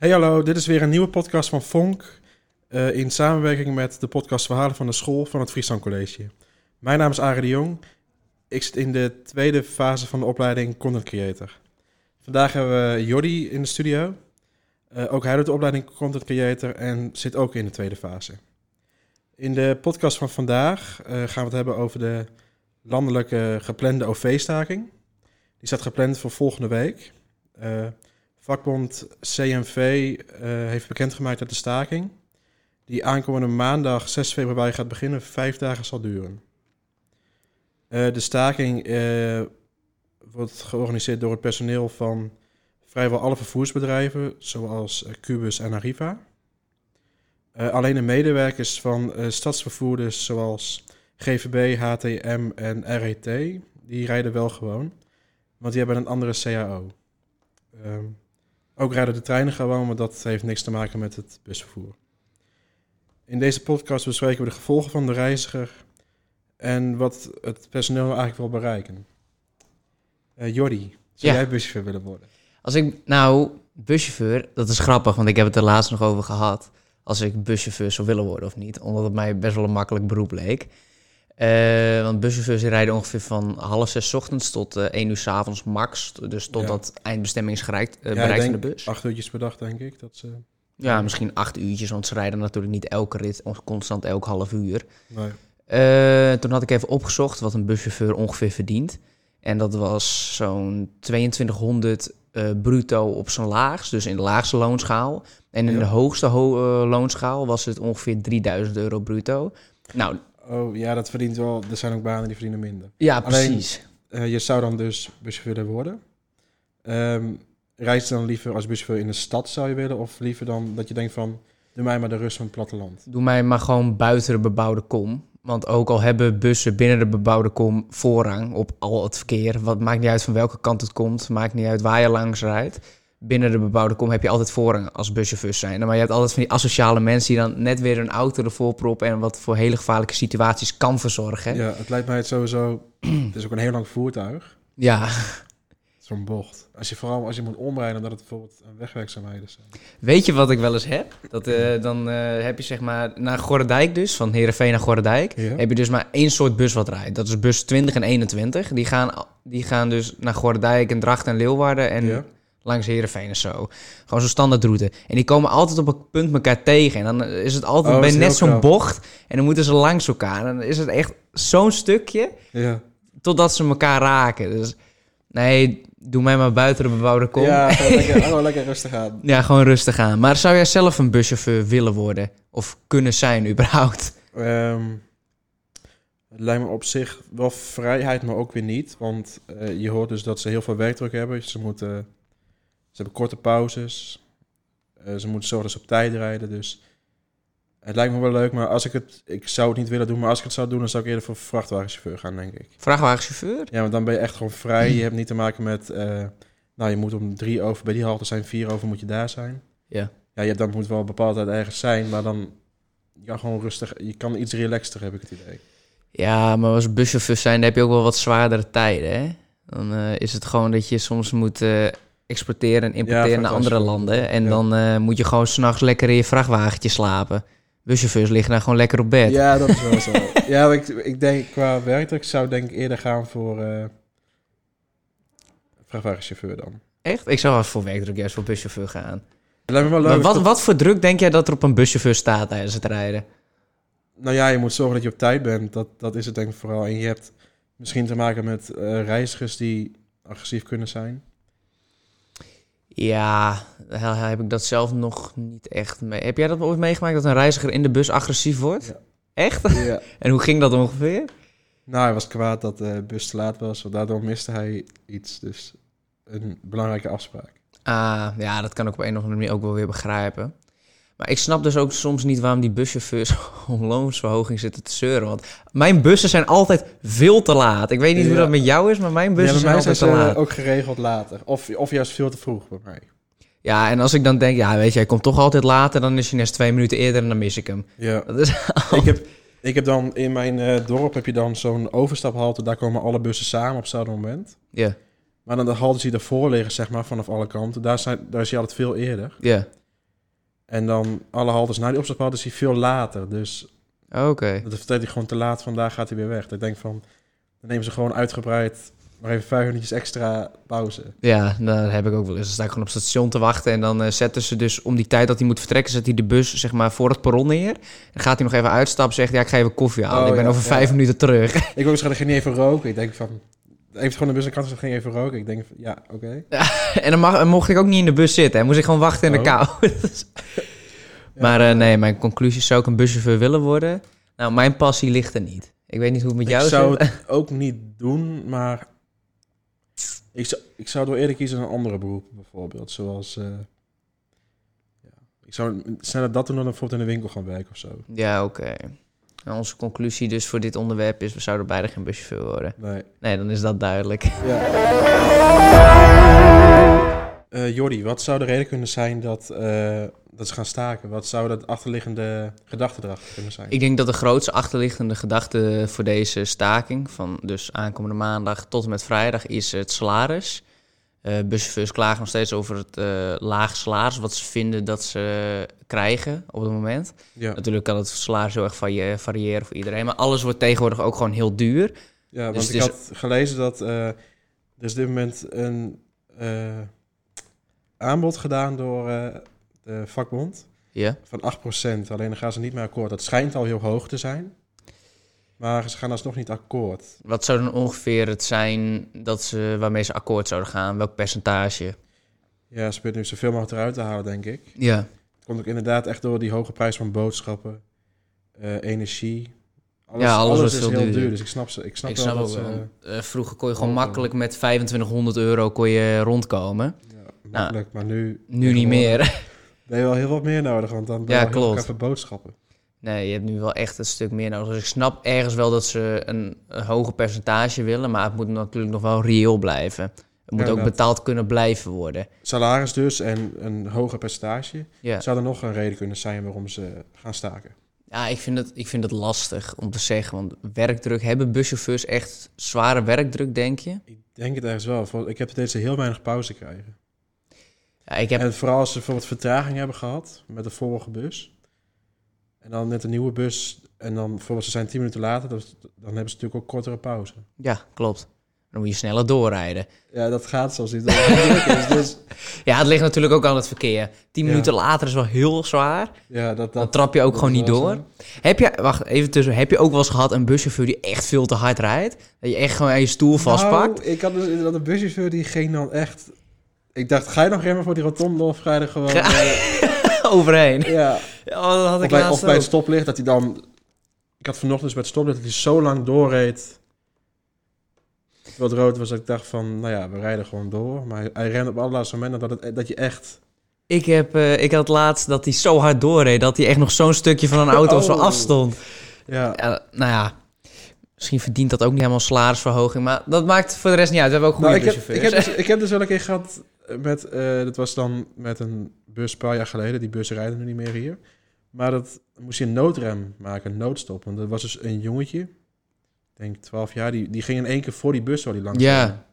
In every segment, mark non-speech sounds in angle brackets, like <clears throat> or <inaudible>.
Hey hallo, dit is weer een nieuwe podcast van Vonk. eh, in samenwerking met de podcast Verhalen van de School van het Friesland College. Mijn naam is Arie de Jong. Ik zit in de tweede fase van de opleiding Content Creator. Vandaag hebben we Jordi in de studio. Eh, ook hij doet de opleiding Content Creator en zit ook in de tweede fase. In de podcast van vandaag eh, gaan we het hebben over de landelijke geplande OV-staking. Die staat gepland voor volgende week. Vakbond CNV eh, heeft bekendgemaakt dat de staking, die aankomende maandag 6 februari gaat beginnen, vijf dagen zal duren. Eh, de staking eh, wordt georganiseerd door het personeel van vrijwel alle vervoersbedrijven, zoals Cubus en Arriva. Alleen de medewerkers van stadsvervoerders zoals GVB, HTM en RET, die rijden wel gewoon, want die hebben een andere CAO. Ehm, ook rijden de treinen gewoon, maar dat heeft niks te maken met het busvervoer. In deze podcast bespreken we de gevolgen van de reiziger en wat het personeel eigenlijk wil bereiken. Eh Jordi, zou Ja. jij buschauffeur willen worden? Als ik, nou, buschauffeur, dat is grappig, want ik heb het er laatst nog over gehad. Als ik buschauffeur zou willen worden of niet, omdat het mij best wel een makkelijk beroep leek. Eh, want buschauffeurs rijden ongeveer van half zes 's ochtends tot eh 1 uur 's avonds max. Dus totdat eindbestemming is gereikt, eh, Ja, bereikt ik van de bus. Acht uurtjes per dag, denk ik. Dat ze... Ja, misschien acht uurtjes, want ze rijden natuurlijk niet elke rit constant elk half uur. Nee. Toen had ik even opgezocht wat een buschauffeur ongeveer verdient. En dat was zo'n 2200 eh, bruto op zijn laagst, dus in de laagste loonschaal. En in Ja. de hoogste ho- loonschaal was het ongeveer 3000 euro bruto. Nou, Oh ja, dat verdient wel. Er zijn ook banen die verdienen minder. ja, Alleen- precies. Eh, je zou dan dus buschauffeur willen worden. Ehm reis je dan liever als buschauffeur in de stad zou je willen? Of liever dan dat je denkt van, doe mij maar de rust van het platteland? Doe mij maar gewoon buiten de bebouwde kom. Want ook al hebben bussen binnen de bebouwde kom voorrang op al het verkeer. Wat maakt niet uit van welke kant het komt. Maakt niet uit waar je langs rijdt. Binnen de bebouwde kom heb je altijd voorrang als buschauffeurs zijn. Maar je hebt altijd van die asociale mensen die dan net weer een auto ervoor proppen. En wat voor hele gevaarlijke situaties kan verzorgen. Ja. Het lijkt mij het sowieso... <clears throat> het is ook een heel lang voertuig. ja. Zo'n bocht. Als je vooral als je moet omrijden, dat het bijvoorbeeld een wegwerkzaamheden zijn. Weet je wat ik wel eens heb? Dat, eh, dan eh, heb je zeg maar naar Gorredijk dus, van Heerenveen naar Gorredijk. Ja. Heb je dus maar één soort bus wat rijdt. Dat is bus 20 en 21. Die gaan, die gaan dus naar Gorredijk en Dracht en Leeuwarden en ja? Langs Heerenveen en zo. Gewoon zo'n standaardroute. En die komen altijd op een punt elkaar tegen. En dan is het altijd Oh, bij net zo'n bocht. En dan moeten ze langs elkaar. En dan is het echt zo'n stukje Ja. totdat ze elkaar raken. Dus nee, doe mij maar buiten de bebouwde kom. Ja, gewoon <laughs> lekker, gewoon lekker rustig aan. Ja, gewoon rustig aan. Maar zou jij zelf een buschauffeur willen worden? Of kunnen zijn, überhaupt? Ehm, het lijkt me op zich wel vrijheid, maar ook weer niet. Want eh, je hoort dus dat ze heel veel werkdruk hebben. Ze, moeten, ze hebben korte pauzes. Eh, ze moeten zorgen dat ze op tijd rijden. Dus het lijkt me wel leuk. Maar als ik het... Ik zou het niet willen doen. Maar als ik het zou doen, dan zou ik eerder voor vrachtwagenchauffeur gaan, denk ik. Vrachtwagenchauffeur? Ja, want dan ben je echt gewoon vrij. <clears throat> Je hebt niet te maken met... eh, nou, je moet om drie over bij die halte zijn. Vier over moet je daar zijn. Ja. Ja, je, dan moet wel een bepaalde tijd ergens zijn. Maar dan... Je kan gewoon rustig... Je kan iets relaxter, heb ik het idee. Ja, maar als buschauffeur zijn, dan heb je ook wel wat zwaardere tijden, hè? Dan eh, is het gewoon dat je soms moet exporteren en importeren Ja, naar andere landen. En Ja. dan eh, moet je gewoon s'nachts lekker in je vrachtwagentje slapen. Buschauffeurs liggen daar gewoon lekker op bed. Ja, dat is wel zo. <laughs> ja, maar ik, ik denk qua werkdruk zou ik denk ik eerder gaan voor eh vrachtwagenchauffeur dan. Echt? Ik zou als voor werkdruk juist voor buschauffeur gaan. Lijkt me wel Maar leuk. wat, dat- wat voor druk denk jij dat er op een buschauffeur staat tijdens het rijden? Nou ja, je moet zorgen dat je op tijd bent. Dat, dat is het denk ik vooral. En je hebt misschien te maken met eh, reizigers die agressief kunnen zijn. Ja, he- heb ik dat zelf nog niet echt mee. Heb jij dat ooit meegemaakt dat een reiziger in de bus agressief wordt? Ja. Echt? ja. <laughs> En hoe ging dat ongeveer? Nou, hij was kwaad dat de bus te laat was. want Daardoor miste hij iets. Dus een belangrijke afspraak. Ah, ja, dat kan ik op een of andere manier ook wel weer begrijpen. Maar ik snap dus ook soms niet waarom die buschauffeurs <laughs> om loonsverhoging zitten te zeuren. Want mijn bussen zijn altijd veel te laat. Ik weet niet hoe Ja. dat met jou is, maar mijn Ja, bussen bij mij zijn zijn altijd te laat. ook geregeld later. Of, of juist veel te vroeg bij mij. Ja, en als ik dan denk, ja, weet je, hij komt toch altijd later, dan is hij net twee minuten eerder en dan mis ik hem. Ja. Dat is <laughs> ik, heb, ik heb dan in mijn eh, dorp heb je dan zo'n overstaphalte. Daar komen alle bussen samen op hetzelfde moment. Ja, Maar dan de haltes die ervoor liggen, zeg maar, vanaf alle kanten. Daar, zijn, daar is je altijd veel eerder. ja. En dan alle haltes na die opstaphalte is hij veel later. Dus Oké. dat vertelt hij gewoon te laat. Vandaag gaat hij weer weg. Ik denk van, dan nemen ze gewoon uitgebreid... maar even vijf minuutjes extra pauze. Ja, daar heb ik ook wel eens. Dan sta ik gewoon op het station te wachten. En dan eh, zetten ze dus om die tijd dat hij moet vertrekken... zet hij de bus zeg maar voor het perron neer. Dan gaat hij nog even uitstappen. Zegt ja, ik ga even koffie halen. Oh, ik ben ja, over ja. vijf minuten terug. Ik wil waarschijnlijk niet even roken. Ik denk van... Heeft gewoon de bus aan kant, dus ging even roken. Ik denk ja, oké. <laughs> en dan mag, dan mocht ik ook niet in de bus zitten. En moest ik gewoon wachten in de Oh. kou. <laughs> <laughs> Maar eh, nee, mijn conclusie is... zou ik een buschauffeur willen worden? Nou, mijn passie ligt er niet. Ik weet niet hoe het met jou ik zou zit. het ook niet doen, maar... Ik zou, ik zou door eerder kiezen een andere beroep, bijvoorbeeld. Zoals... eh, ja. Ik zou sneller dat doen dan bijvoorbeeld in de winkel gaan werken of zo. Ja, oké. Nou, onze conclusie dus voor dit onderwerp is... we zouden beide geen buschauffeur worden. Nee. Nee, dan is dat duidelijk. <laughs> Eh Jordi, wat zou de reden kunnen zijn dat, eh, dat ze gaan staken? Wat zou dat achterliggende gedachte erachter kunnen zijn? Ik denk dat de grootste achterliggende gedachte voor deze staking... van dus aankomende maandag tot en met vrijdag... is het salaris. Eh buschauffeurs klagen nog steeds over het eh lage salaris... wat ze vinden dat ze krijgen op het moment. ja. Natuurlijk kan het salaris heel erg variëren voor iedereen... maar alles wordt tegenwoordig ook gewoon heel duur. ja, want dus ik had gelezen dat eh, er is op dit moment een aanbod gedaan door de vakbond Ja. van 8%. Alleen dan gaan ze niet meer akkoord. Dat schijnt al heel hoog te zijn. Maar ze gaan alsnog niet akkoord. Wat zou dan ongeveer het zijn dat ze, waarmee ze akkoord zouden gaan? Welk percentage? Ja, ze proberen nu zoveel mogelijk eruit te halen, denk ik. Ja. Het komt ook inderdaad echt door die hoge prijs van boodschappen, eh, energie. Alles, Ja, alles is heel duur. Dus ik snap ze. Ik snap, Ik wel snap dat ook ze, wel. Eh, vroeger kon je gewoon ook, makkelijk met 2500 euro kon je rondkomen. ja, makkelijk, maar nu... Nou, Nu niet meer. <laughs> Ben je wel heel wat meer nodig, want dan ben Ja, je heel klopt. even boodschappen. Nee, je hebt nu wel echt een stuk meer nodig. Dus ik snap ergens wel dat ze een, een hoger percentage willen, maar het moet natuurlijk nog wel reëel blijven. Het moet Ja, ook betaald kunnen blijven worden. Salaris dus en een hoger percentage. Ja, Zou er nog een reden kunnen zijn waarom ze gaan staken? ja ik, vind het, ik vind het lastig om te zeggen. Want werkdruk, hebben buschauffeurs echt zware werkdruk, denk je? Ik denk het ergens wel. Ik heb het dat ze heel weinig pauze krijgen. Ja, ik heb En vooral als ze bijvoorbeeld vertraging hebben gehad met de vorige bus. En dan net een nieuwe bus. En dan bijvoorbeeld ze zijn 10 minuten later. dus- Dan hebben ze natuurlijk ook kortere pauze. Ja, klopt. Dan moet je sneller doorrijden. Ja, dat gaat zoals niet. <laughs> Is. Dus Ja, het ligt natuurlijk ook aan het verkeer. Tien Ja. minuten later is wel heel zwaar. ja, dat, dat, Dan trap je ook gewoon niet door. Heb je, wacht even tussen, heb je ook wel eens gehad een buschauffeur die echt veel te hard rijdt? Dat je echt gewoon aan je stoel vastpakt? Nou, ik had dus inderdaad een buschauffeur die ging dan echt... Ik dacht, ga je nog remmen voor die rotonde of ga je er gewoon... <laughs> eh, Overheen. ja, Ja, dat had of ik bij, of bij het stoplicht dat hij dan... Ik had vanochtend dus bij het stoplicht dat hij zo lang doorreed... Het rood was, dat ik dacht van, nou ja, we rijden gewoon door. Maar hij, hij rende op het allerlaatste moment dat, het, dat je echt... Ik, heb, eh, ik had laatst dat hij zo hard doorreed dat hij echt nog zo'n stukje van een auto <laughs> of zo Oh. afstond. Ja, Ja, nou ja, misschien verdient dat ook niet helemaal salarisverhoging, maar dat maakt voor de rest niet uit. We hebben ook goede Nou, ik, heb, ik, heb dus, <laughs> ik heb dus wel een keer gehad met... eh, dat was dan met een bus een paar jaar geleden. Die bussen rijden nu niet meer hier. Maar dat moest je een noodrem maken, een noodstop. Want dat was dus een jongetje, ik denk 12 jaar, die, die ging in één keer voor die bus waar die langs Ja.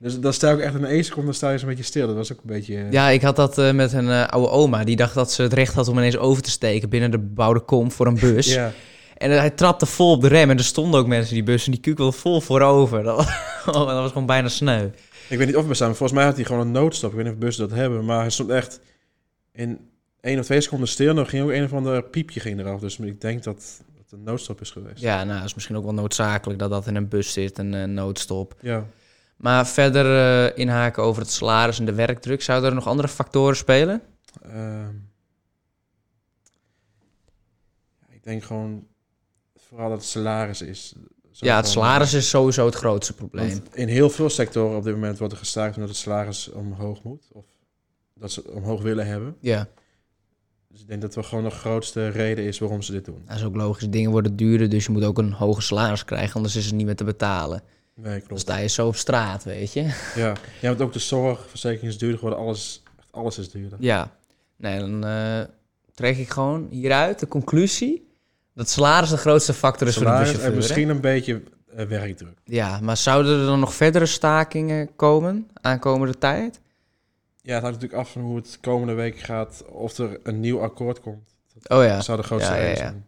Dus dan sta ik echt in één seconde sta je zo'n beetje stil. Dat was ook een beetje... eh, Ja, ik had dat eh, met een eh, oude oma. Die dacht dat ze het recht had om ineens over te steken binnen de bebouwde kom voor een <laughs> bus. ja. En hij trapte vol op de rem. En er stonden ook mensen in die bus en die kukelde vol voorover. <laughs> Dat was, dat was gewoon bijna sneu. Ik weet niet of we staan. maar Volgens mij had hij gewoon een noodstop. Ik weet niet of bussen dat hebben. Maar hij stond echt in één of twee seconden stil. En dan ging ook een of ander piepje ging eraf. Dus ik denk dat het een noodstop is geweest. Ja, nou, is misschien ook wel noodzakelijk dat dat in een bus zit, een eh, noodstop. Ja. Maar verder eh, inhaken over het salaris en de werkdruk. Zouden er nog andere factoren spelen? Ehm, ik denk gewoon vooral dat het salaris is. Zo ja, het salaris is sowieso het grootste probleem. In heel veel sectoren op dit moment wordt er gestaakt omdat het salaris omhoog moet. Of dat ze het omhoog willen hebben. Ja, Dus ik denk dat dat gewoon de grootste reden is waarom ze dit doen. dat is ook logisch. Dingen worden duurder, dus je moet ook een hoger salaris krijgen. Anders is het niet meer te betalen. Nee, Dan klopt. sta je zo op straat, weet je. Ja, ja want ook de zorg, verzekering is duurder geworden. Alles, alles is duurder. Ja, nee, dan eh, trek ik gewoon hieruit de conclusie... dat salaris de grootste factor is voor de Salaris en hè? misschien een beetje eh, werkdruk. Ja, maar zouden er dan nog verdere stakingen komen aankomende tijd? Ja, het hangt natuurlijk af van hoe het komende week gaat. Of er een nieuw akkoord komt. Oh ja. Dat zou de grootste Ja, ja, reden ja. zijn.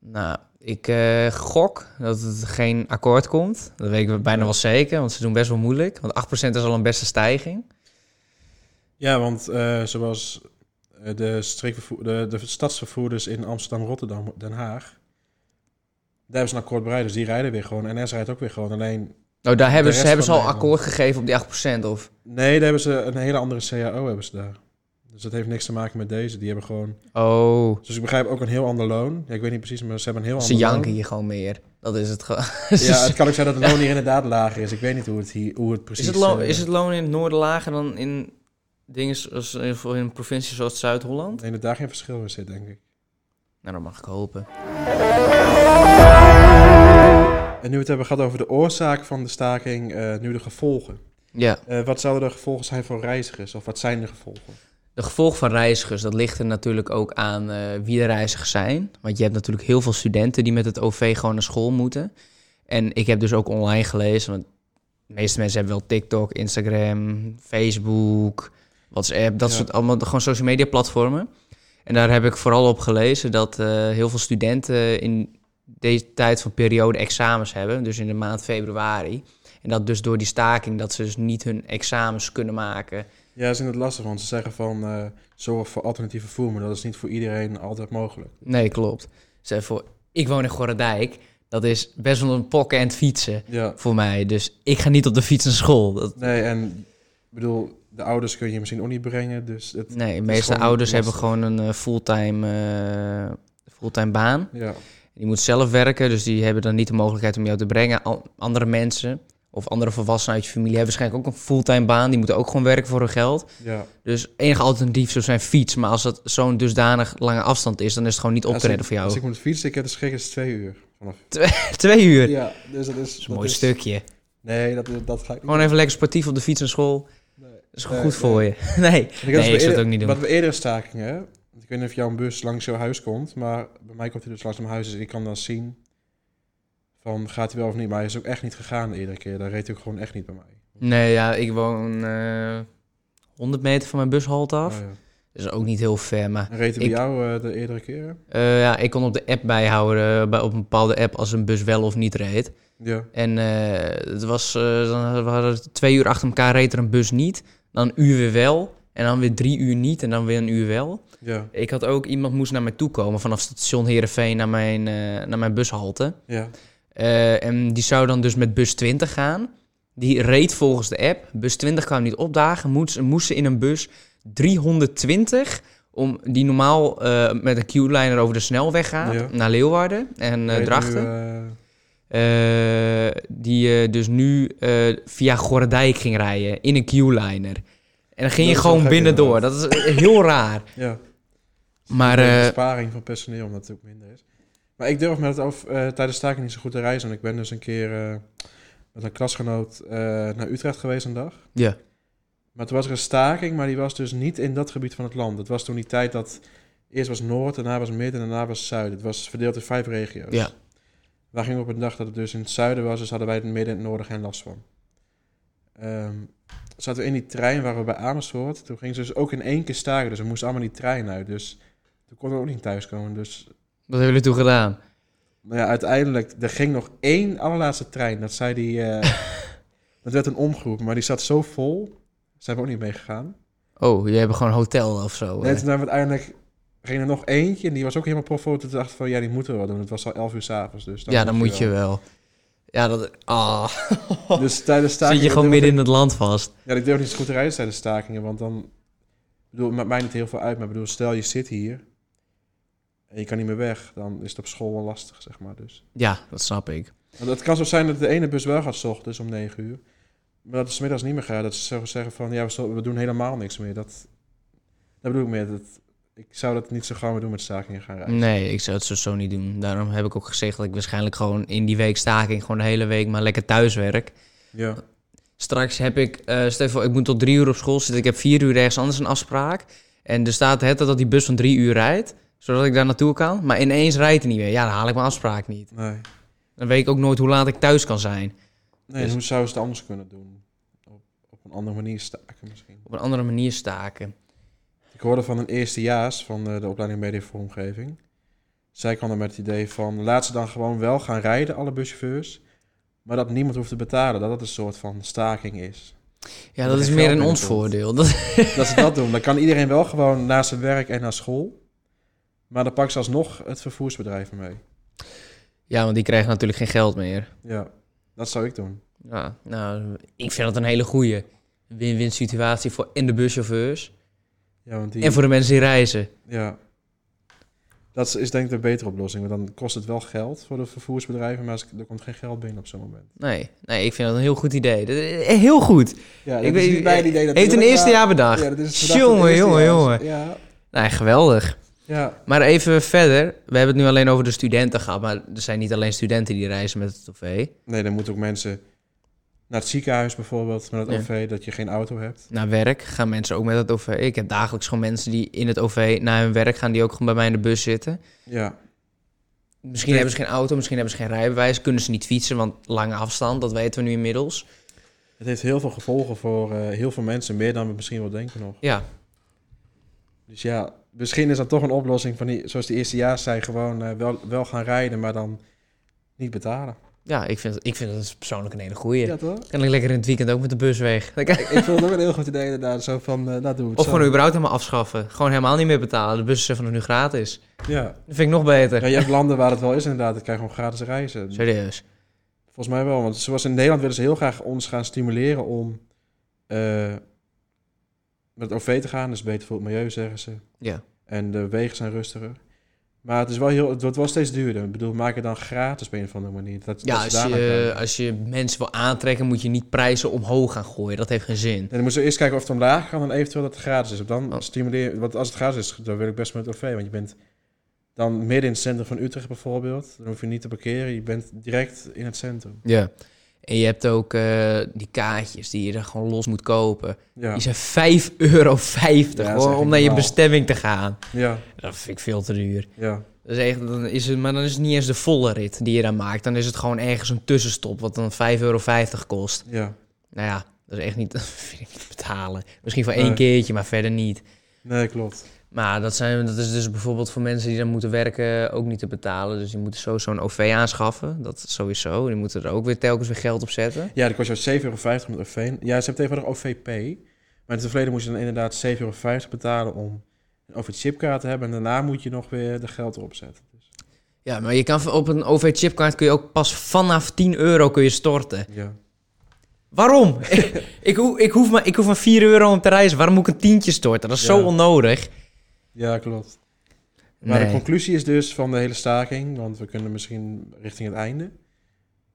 Nou, ik eh, gok dat het geen akkoord komt. Dat weten we bijna wel zeker, want ze doen best wel moeilijk. Want 8% is al een beste stijging. Ja, want eh, zoals eh, de, de, de stadsvervoerders in Amsterdam, Rotterdam, Den Haag. Daar hebben ze een akkoord bereid, dus die rijden weer gewoon. NS rijdt ook weer gewoon. Alleen, Nou, daar hebben ze, hebben ze al Nederland. akkoord gegeven op die 8%. Of... nee, daar hebben ze een hele andere CAO hebben ze daar. Dus dat heeft niks te maken met deze. Die hebben gewoon... Oh, Dus ik begrijp ook een heel ander loon. Ja, ik weet niet precies, maar ze hebben een heel ze ander janken loon. hier gewoon meer. Dat is het gewoon. <laughs> Ja, het kan ook zijn dat het loon hier inderdaad lager is. Ik weet niet hoe het, hier, hoe het precies... is, het loon, eh, is het loon in het noorden lager dan in dingen zoals in in provincies zoals Zuid-Holland? Nee, dat daar geen verschil in zit, denk ik. Nou, dat mag ik hopen. En nu we het hebben gehad over de oorzaak van de staking, eh, nu de gevolgen. Ja, Eh, wat zouden de gevolgen zijn voor reizigers? Of wat zijn de gevolgen? de gevolgen van reizigers, dat ligt er natuurlijk ook aan eh, wie de reizigers zijn. Want je hebt natuurlijk heel veel studenten die met het OV gewoon naar school moeten. En ik heb dus ook online gelezen, want de meeste mensen hebben wel TikTok, Instagram, Facebook, WhatsApp, dat Ja. soort allemaal gewoon social media platformen. En daar heb ik vooral op gelezen dat heel veel studenten in deze tijd van periode examens hebben, dus in de maand februari. En dat dus door die staking dat ze dus niet hun examens kunnen maken. Ja, ze zijn het lastig, want ze zeggen van eh, zorg voor alternatief vervoer, maar dat is niet voor iedereen altijd mogelijk. Nee, klopt. Zeg voor, ik woon in Gorredijk. Dat is best wel een pokken en fietsen Ja, voor mij. Dus ik ga niet op de fiets naar school. Dat, nee, en bedoel, de ouders kun je misschien ook niet brengen, dus het, nee, de is meeste ouders lastig. hebben gewoon een eh, fulltime, eh, fulltime baan. ja. Die moet zelf werken, dus die hebben dan niet de mogelijkheid om jou te brengen. Andere mensen of andere volwassenen uit je familie hebben waarschijnlijk ook een fulltime baan. Die moeten ook gewoon werken voor hun geld. ja. Dus enige alternatief zou zijn fiets. Maar als dat zo'n dusdanig lange afstand is, dan is het gewoon niet op te redden voor jou. Als ik moet fietsen, ik heb de schrik is twee uur. Vanaf. <laughs> Twee uur. Ja, dus dat is... Dat is een mooi stukje. Nee, dat, dat ga ik niet Gewoon even lekker sportief op de fiets naar school. Nee. Dat is Nee, goed voor je. <laughs> Nee, Ik, nee, ik zou het ook niet doen. Wat we eerder stakingen, Ik weet niet of jouw bus langs jouw huis komt, maar bij mij komt hij dus langs mijn huis, dus ik kan dan zien van gaat hij wel of niet. Maar hij is ook echt niet gegaan de eerdere keer. Daar reed hij ook gewoon echt niet bij mij. Nee, ja, ik woon eh 100 meter van mijn bushalte af. Oh, ja. Is ook niet heel ver, maar En reed hij Ik- bij jou eh, de eerdere keer? eh, ja, ik kon op de app bijhouden, bij, op een bepaalde app, als een bus wel of niet reed. Ja. En het was, dan we hadden twee uur achter elkaar reed er een bus niet, dan een uur weer wel, en dan weer drie uur niet, en dan weer een uur wel. Ja. Ik had ook, iemand moest naar mij toe komen vanaf station Heerenveen naar mijn, eh, naar mijn bushalte. Ja. Eh, en die zou dan dus met bus 20 gaan. Die reed volgens de app. Bus 20 kwam niet opdagen. Moest, moest ze in een bus 320 om die normaal eh, met een Q-liner over de snelweg gaat Ja. naar Leeuwarden en Reed Drachten. die dus nu via Gorredijk ging rijden in een Q-liner. En dan ging Dat je gewoon binnendoor. Dat is heel raar. <laughs> ja. Maar Een eh, besparing van personeel, omdat het ook minder is. Maar ik durf met het over, eh, tijdens staking niet zo goed te reizen. Want ik ben dus een keer eh, met een klasgenoot eh, naar Utrecht geweest een dag. ja. Maar toen was er een staking, maar die was dus niet in dat gebied van het land. Het was toen die tijd dat eerst was Noord, daarna was Midden en daarna was Zuid. Het was verdeeld in vijf regio's. Ja. Wij gingen op een dag dat het dus in het zuiden was, dus hadden wij het midden en het noorden geen last van. Ehm, zaten we in die trein, waren we bij Amersfoort. Toen gingen ze dus ook in één keer staken, dus we moesten allemaal die trein uit. Dus toen konden we ook niet thuiskomen. Dus Wat hebben jullie toen gedaan? nou ja, uiteindelijk, er ging nog één allerlaatste trein. Dat zei die, eh, <laughs> dat werd een omgeroepen, maar die zat zo vol. Zijn we ook niet meegegaan. Oh, je hebt gewoon een hotel of zo. Nee, eh. toen uiteindelijk ging er nog eentje en die was ook helemaal profo. Toen dacht ik van, ja, die moeten we wel doen. Het was al 11 uur s'avonds, dus ja, dan moet je wel. Ja, dat... Ah. <laughs> Dus tijdens Zit stakingen... je gewoon midden in het land vast. Ja, ik durf niet zo goed te reizen tijdens stakingen, want dan... Ik bedoel, het maakt mij niet heel veel uit, maar ik bedoel, stel je zit hier en je kan niet meer weg, dan is het op school wel lastig, zeg maar. Dus. Ja, dat snap ik. Want het kan zo zijn dat de ene bus wel gaat 's ochtends om 9 uur, maar dat het middags niet meer gaat. Dat ze zeggen van, ja, we, doen helemaal niks meer. Dat, dat bedoel ik meer. Dat, ik zou dat niet zo gauw meer doen met stakingen gaan reizen. Nee, ik zou het zo, zo niet doen. Daarom heb ik ook gezegd dat ik waarschijnlijk gewoon in die week staking gewoon de hele week maar lekker thuis werk. Ja, Straks heb ik, eh voor, ik moet tot drie uur op school zitten. Ik heb vier uur ergens anders een afspraak. En er staat het dat die bus van drie uur rijdt, zodat ik daar naartoe kan. Maar ineens rijdt hij niet meer. Ja, dan haal ik mijn afspraak niet. nee. Dan weet ik ook nooit hoe laat ik thuis kan zijn. Nee, Dus- hoe zouden ze het anders kunnen doen? Op, op een andere manier staken misschien. Op een andere manier staken. Ik hoorde van een eerstejaars van eh, de opleiding Mediavormgeving. Zij kwam er met het idee van, laat ze dan gewoon wel gaan rijden, alle buschauffeurs. Maar dat niemand hoeft te betalen, dat dat een soort van staking is. Ja, dat is meer in ons voordeel. Dat, <laughs> Dat ze dat doen. Dan kan iedereen wel gewoon naar zijn werk en naar school. Maar dan pakken ze alsnog het vervoersbedrijf mee. ja, want die krijgen natuurlijk geen geld meer. Ja, dat zou ik doen. Ja, nou, ik vind dat een hele goede win-win situatie voor en de buschauffeurs Ja, want die, en voor de mensen die reizen. ja. Dat is- denk ik de betere oplossing. Want dan kost het wel geld voor de vervoersbedrijven, maar er komt geen geld binnen op zo'n moment. Nee, nee, ik vind dat een heel goed idee. Dat is Heel goed. Ja, Ik weet- niet mijn idee Heeft een eerste jaar bedacht. Ja, dat is Jongen, jongen, jongen. Ja, Nee, geweldig. ja, Maar even verder. We hebben het nu alleen over de studenten gehad. Maar er zijn niet alleen studenten die reizen met het OV. nee, dan moeten ook mensen naar het ziekenhuis bijvoorbeeld met het Ja. OV, dat je geen auto hebt. Naar werk gaan mensen ook met het OV. Ik heb dagelijks gewoon mensen die in het OV naar hun werk gaan... die ook gewoon bij mij in de bus zitten. Ja, Misschien Nee. hebben ze geen auto, misschien hebben ze geen rijbewijs. Kunnen ze niet fietsen, want lange afstand, dat weten we nu inmiddels. het heeft heel veel gevolgen voor eh, heel veel mensen, meer dan we misschien wel denken nog. Ja, Dus ja, misschien is dat toch een oplossing van die, zoals de eerste jaar zei, gewoon eh, wel, wel gaan rijden, maar dan niet betalen. Ja ik, vind, ik vind dat persoonlijk een hele goeie. Ja, toch? Kan ik lekker in het weekend ook met de bus weg. Dat ik, ik vind het ook een heel goed idee inderdaad, zo van, eh nou doe het Of zo. gewoon überhaupt helemaal afschaffen. Gewoon helemaal niet meer betalen. De bus is vanaf nu gratis. Ja. Dat vind ik nog beter. ja, je hebt landen waar het wel is inderdaad, dan krijg je gewoon gratis reizen. Serieus. Volgens mij wel, want zoals in Nederland willen ze heel graag ons gaan stimuleren om eh, met het OV te gaan. Dat is beter voor het milieu, zeggen ze. Ja. En de wegen zijn rustiger. Maar het, is wel heel, het wordt wel steeds duurder. Ik bedoel, maak het dan gratis op een of andere manier. Dat, Ja, dat als je, als je mensen wil aantrekken, moet je niet prijzen omhoog gaan gooien. Dat heeft geen zin. En dan moeten we eerst kijken of het omlaag kan en eventueel dat het gratis is. Of dan Oh. stimuleer, want als het gratis is, dan wil ik best met het OV. Want je bent dan midden in het centrum van Utrecht bijvoorbeeld. Dan hoef je niet te parkeren. Je bent direct in het centrum. Ja. En je hebt ook eh, die kaartjes die je er gewoon los moet kopen. Ja, Die zijn 5,50 euro. echt om naar je bestemming te gaan. ja, Dat vind ik veel te duur. ja. Dat is echt, dan is het, maar dan is het niet eens de volle rit die je dan maakt. Dan is het gewoon ergens een tussenstop wat dan 5,50 euro kost. ja. Nou ja, dat is echt niet, <laughs> dat vind ik niet betalen. Misschien voor Nee. één keertje, maar verder niet. Nee, klopt. Maar dat, zijn, dat is dus bijvoorbeeld voor mensen die dan moeten werken ook niet te betalen. Dus die moeten sowieso een OV aanschaffen. Dat sowieso. Die moeten er ook weer telkens weer geld op zetten. Ja, dat kost jou 7,50 euro met OV. Ja, ze hebben tegenwoordig OVP. Maar in het verleden moest je dan inderdaad 7,50 euro betalen om een OV-chipkaart te hebben. En daarna moet je nog weer de geld erop zetten. Dus, Ja, maar je kan op een OV-chipkaart kun je ook pas vanaf 10 euro kun je storten. ja. Waarom? <laughs> ik, ik, hoef, ik, hoef maar, ik hoef maar 4 euro om te reizen. Waarom moet ik een tientje storten? Dat is zo onnodig. Ja, klopt. Maar de conclusie is dus van de hele staking, want we kunnen misschien richting het einde.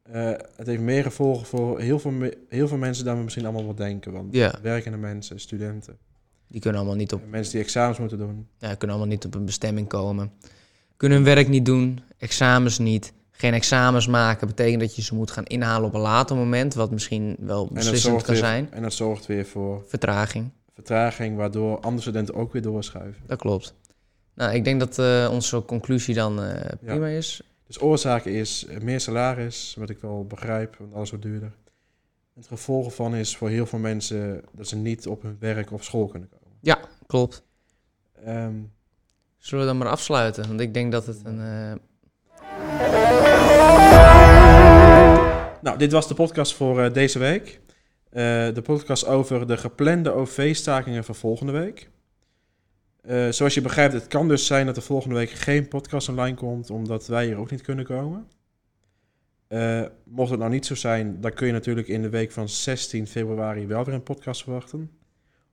Eh, het heeft meer gevolgen voor heel veel, heel veel mensen dan we misschien allemaal wel denken. Want Ja. werkende mensen, studenten, Die kunnen allemaal niet op mensen die examens moeten doen. Ja, kunnen allemaal niet op een bestemming komen. Kunnen hun werk niet doen, examens niet. Geen examens maken betekent dat je ze moet gaan inhalen op een later moment, wat misschien wel beslissend kan weer, zijn. en dat zorgt weer voor Vertraging, vertraging, waardoor andere studenten ook weer doorschuiven. dat klopt. Nou, ik denk dat eh, onze conclusie dan eh, prima is. Dus oorzaak is eh, meer salaris, wat ik wel begrijp, want alles wordt duurder. Het gevolg ervan is voor heel veel mensen dat ze niet op hun werk of school kunnen komen. Klopt. Ehm, Zullen we dan maar afsluiten? Want ik denk dat het een... nou, dit was de podcast voor deze week. Eh, de podcast over de geplande OV-stakingen van volgende week. Eh, zoals je begrijpt, het kan dus zijn dat er volgende week geen podcast online komt, omdat wij hier ook niet kunnen komen. Eh, mocht het nou niet zo zijn, dan kun je natuurlijk in de week van 16 februari wel weer een podcast verwachten.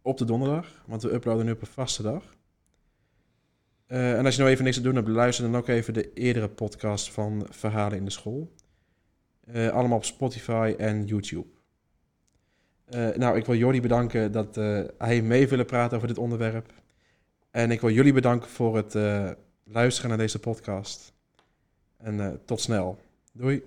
Op de donderdag, want we uploaden nu op een vaste dag. En als je nou even niks te doen hebt, luister dan ook even de eerdere podcast van Verhalen in de School. Allemaal op Spotify en YouTube. Eh, nou, ik wil Jordi bedanken dat eh, hij mee willen praten over dit onderwerp. En ik wil jullie bedanken voor het eh, luisteren naar deze podcast. En tot snel. Doei.